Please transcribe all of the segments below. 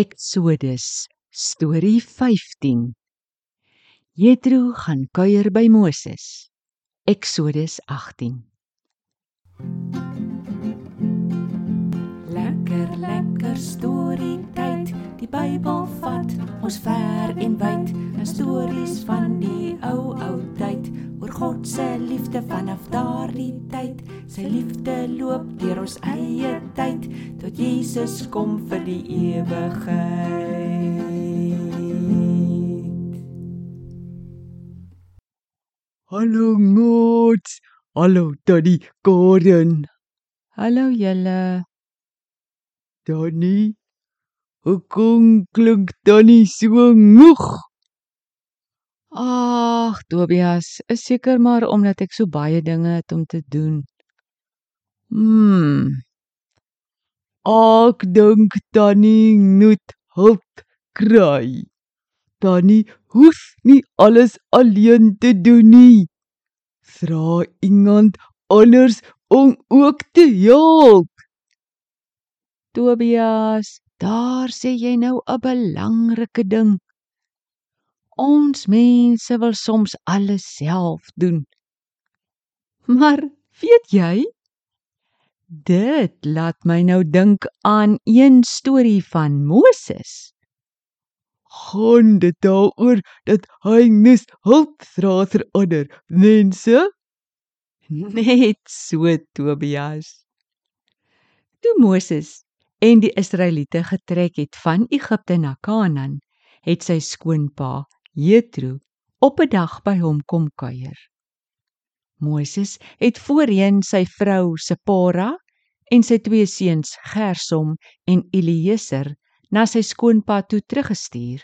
Eksodus storie 15 Jethro gaan kuier by Moses. Eksodus 18 Lekker lekker storie tyd. Die Bybel vat ons ver en wyd. 'n Stories van die ou ou tyd God se liefde vanaf daardie tyd. Sy liefde loop deur ons eie tyd tot Jesus kom vir die ewigheid. Hallo Ngots. Hallo Tannie Karen. Hallo julle. Tannie. Hoekom klink Tannie so moeg? Ag, Tobias, is seker maar omdat ek so baie dinge het om te doen. Hmm, Ek dink Tannie moet hulp kry. Tannie hoef nie alles alleen te doen nie. Vra iemand anders om ook te help. Tobias, daar sê jy nou 'n belangrike ding. Ons mense wil soms alles self doen. Maar weet jy? Dit laat my nou dink aan een storie van Moses. Gaan dit daaroor dat hy nes hulp vra vir ander mense? Net so Tobias. Toe Moses en die Israeliete getrek het van Egipte na Kanaan, het sy skoonpa Jethro op 'n dag by hom kom kuier. Moses het voorheen sy vrou Sipora en sy twee seuns Gersom en Eliezer na sy skoonpa toe teruggestuur.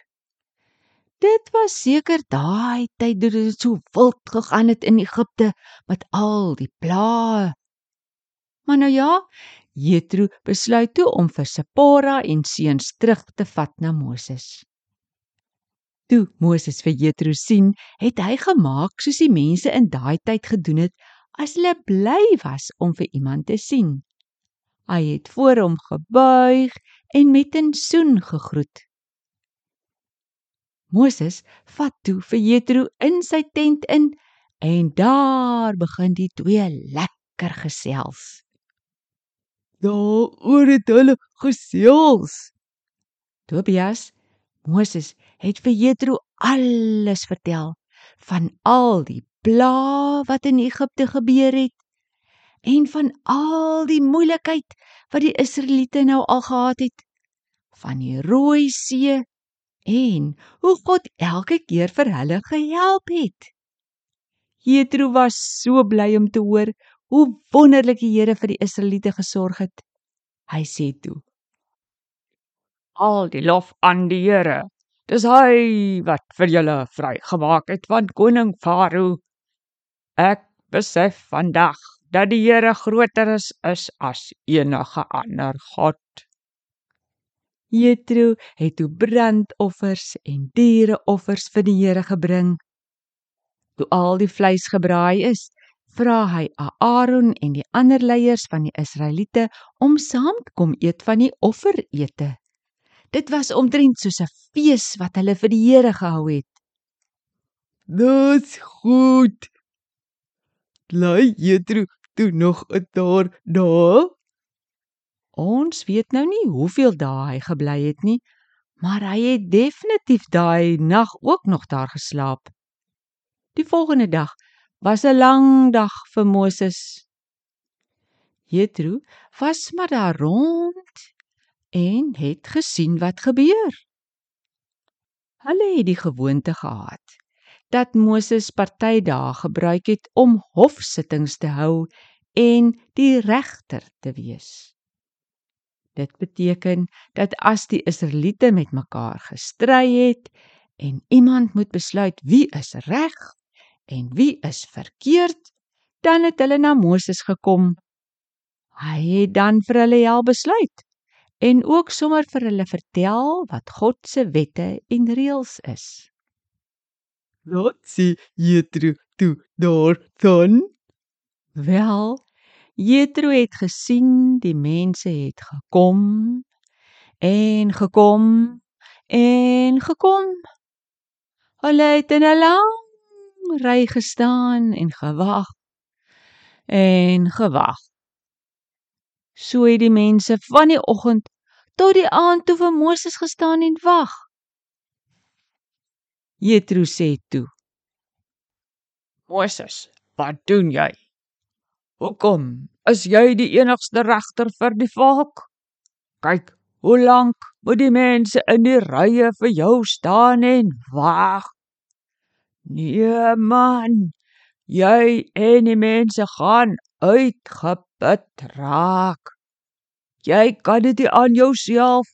Dit was seker daai tyd toe dit so wild gegaan het in Egipte met al die plaae. Maar nou ja, Jethro besluit toe om vir Sipora en seuns terug te vat na Moses. Toe Moses vir Jethro sien, het hy gemaak soos die mense in daai tyd gedoen het as hulle bly was om vir iemand te sien. Hy het voor hom gebuig en met 'n soen gegroet. Moses vat toe vir Jethro in sy tent in en daar begin die twee lekker gesels. Daaroor het hulle gesels. Tobias, Moses het vir Jethro alles vertel van al die pla wat in Egipte gebeur het en van al die moeilikheid wat die Israeliete nou al gehad het van die Rooi See en hoe God elke keer vir hulle gehelp het. Jethro was so bly om te hoor hoe wonderlik die Here vir die Israeliete gesorg het. Hy sê toe: Al die lof aan die Here. Dis hy wat vir julle vrygemaak het van koning Farao. Ek besef vandag dat die Here groter is, is as enige ander god. Jethro het toe brandoffers en diereoffers vir die Here gebring. Toe al die vleis gebraai is, vra hy Aaron en die ander leiers van die Israeliete om saam te kom eet van die offerete. Dit was omtrent soos 'n fees wat hulle vir die Here gehou het. Dis goed. Bly Jethro toe nog 'n daar daar? Ons weet nou nie hoeveel dae hy gebly het nie, maar hy het definitief daai nag ook nog daar geslaap. Die volgende dag was 'n lang dag vir Moses. Jethro was maar daar rond en het gesien wat gebeur. Hulle het die gewoonte gehad dat Moses party dae gebruik het om hofsittings te hou en die regter te wees. Dit beteken dat as die Israeliete met mekaar gestry het en iemand moet besluit wie is reg en wie is verkeerd, dan het hulle na Moses gekom. Hy het dan vir hulle help besluit en ook sommer vir hulle vertel wat God se wette en reëls is. Wat sê Jethro toe daar dan? Wel, Jethro het gesien die mense het gekom en gekom en gekom. Hulle het in 'n lang ry gestaan en gewag en gewag. So het die mense van die oggend tot die aand toe vir Moses gestaan en wag. Jethro sê toe: Moses, wat doen jy? Hoekom is jy die enigste regter vir die volk? Kyk, hoe lank moet die mense in die rye vir jou staan en wag? Nee man, jy en die mense gaan uitgeput raak. Jy kan dit nie aan jouself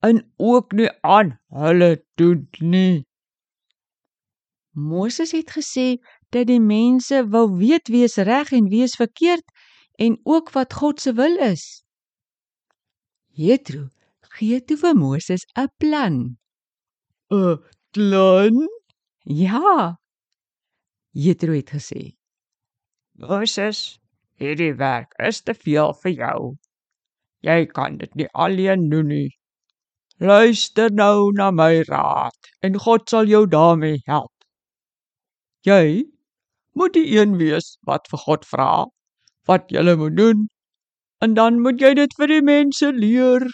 en ook nie aan hulle doen nie. Moses het gesê dat die mense wou weet wie is reg en wie is verkeerd en ook wat God se wil is. Jethro gee toe vir Moses 'n plan. 'n Plan? Ja. Jethro het gesê: Moses, hierdie werk is te veel vir jou. Jy kan dit nie alleen doen nie. Luister nou na my raad en God sal jou daarmee help. Jy moet die een wees wat vir God vra wat jy moet doen en dan moet jy dit vir die mense leer.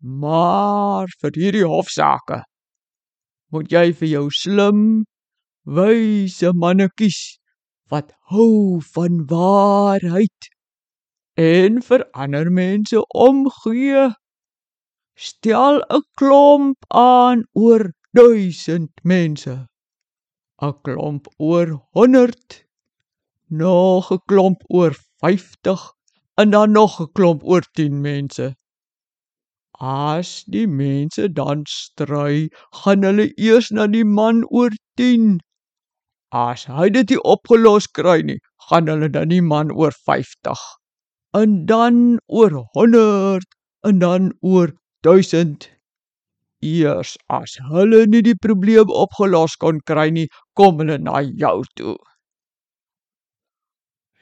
Maar vir hierdie hofsaake moet jy vir jou slim, wyse manne kies wat hou van waarheid en vir ander mense omgee. Stel 'n klomp aan oor 1000 mense. 'n Klomp oor 100. Nog 'n klomp oor 50 en dan nog 'n klomp oor 10 mense. As die mense dan stry, gaan hulle eers na die man oor 10. As hy dit nie opgelos kry nie, gaan hulle dan die man oor 50 en dan oor 100 en dan oor 1000. Eers as hulle nie die probleem opgelos kon kry nie, kom hulle na jou toe.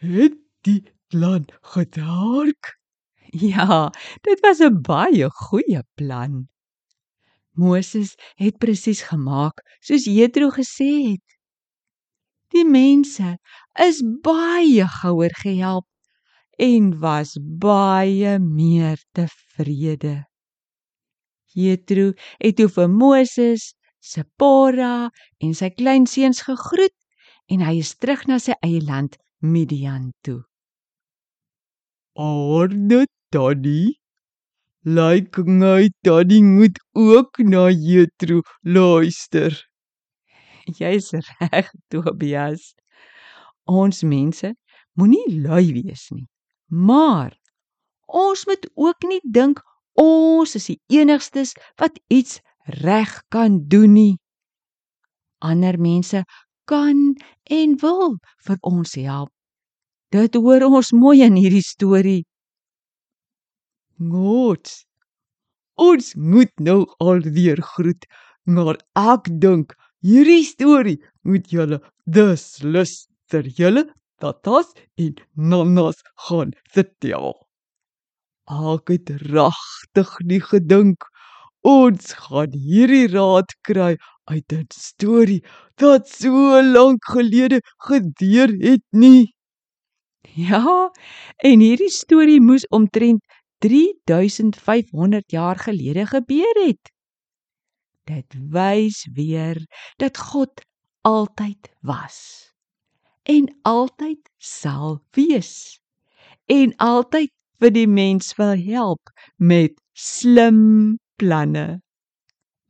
Het die plan gewerk? Ja, dit was 'n baie goeie plan. Moses het presies gemaak soos Jethro gesê het. Die mense is baie gouer gehelp en was baie meer tevrede. Jethro het toe vir Moses, Sipora en sy kleinseuns gegroet en hy is terug na sy eie land Midian toe. Orde Daddy. Lyk my Daddy moet ook na Jethro luister. Jy's reg, Tobias. Ons mense moenie lui wees nie. Maar ons moet ook nie dink ons is die enigstes wat iets reg kan doen nie. Ander mense kan en wil vir ons help. Dit hoor ons mooi in hierdie storie. Goed. Ons moet nou alweer groet, maar ek dink hierdie storie moet julle dus lus ter julle tatas en nanas gaan vertel. Ek het regtig nie gedink ons gaan hierdie raad kry uit 'n storie wat so lank gelede gebeur het nie. Ja, en hierdie storie moes omtrent 3500 jaar gelede gebeur het. Dit wys weer dat God altyd was en altyd sal wees en altyd vir die mens wil help met slim planne.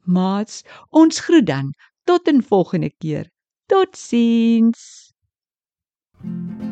Mats, ons groet dan tot 'n volgende keer. Totsiens. thank you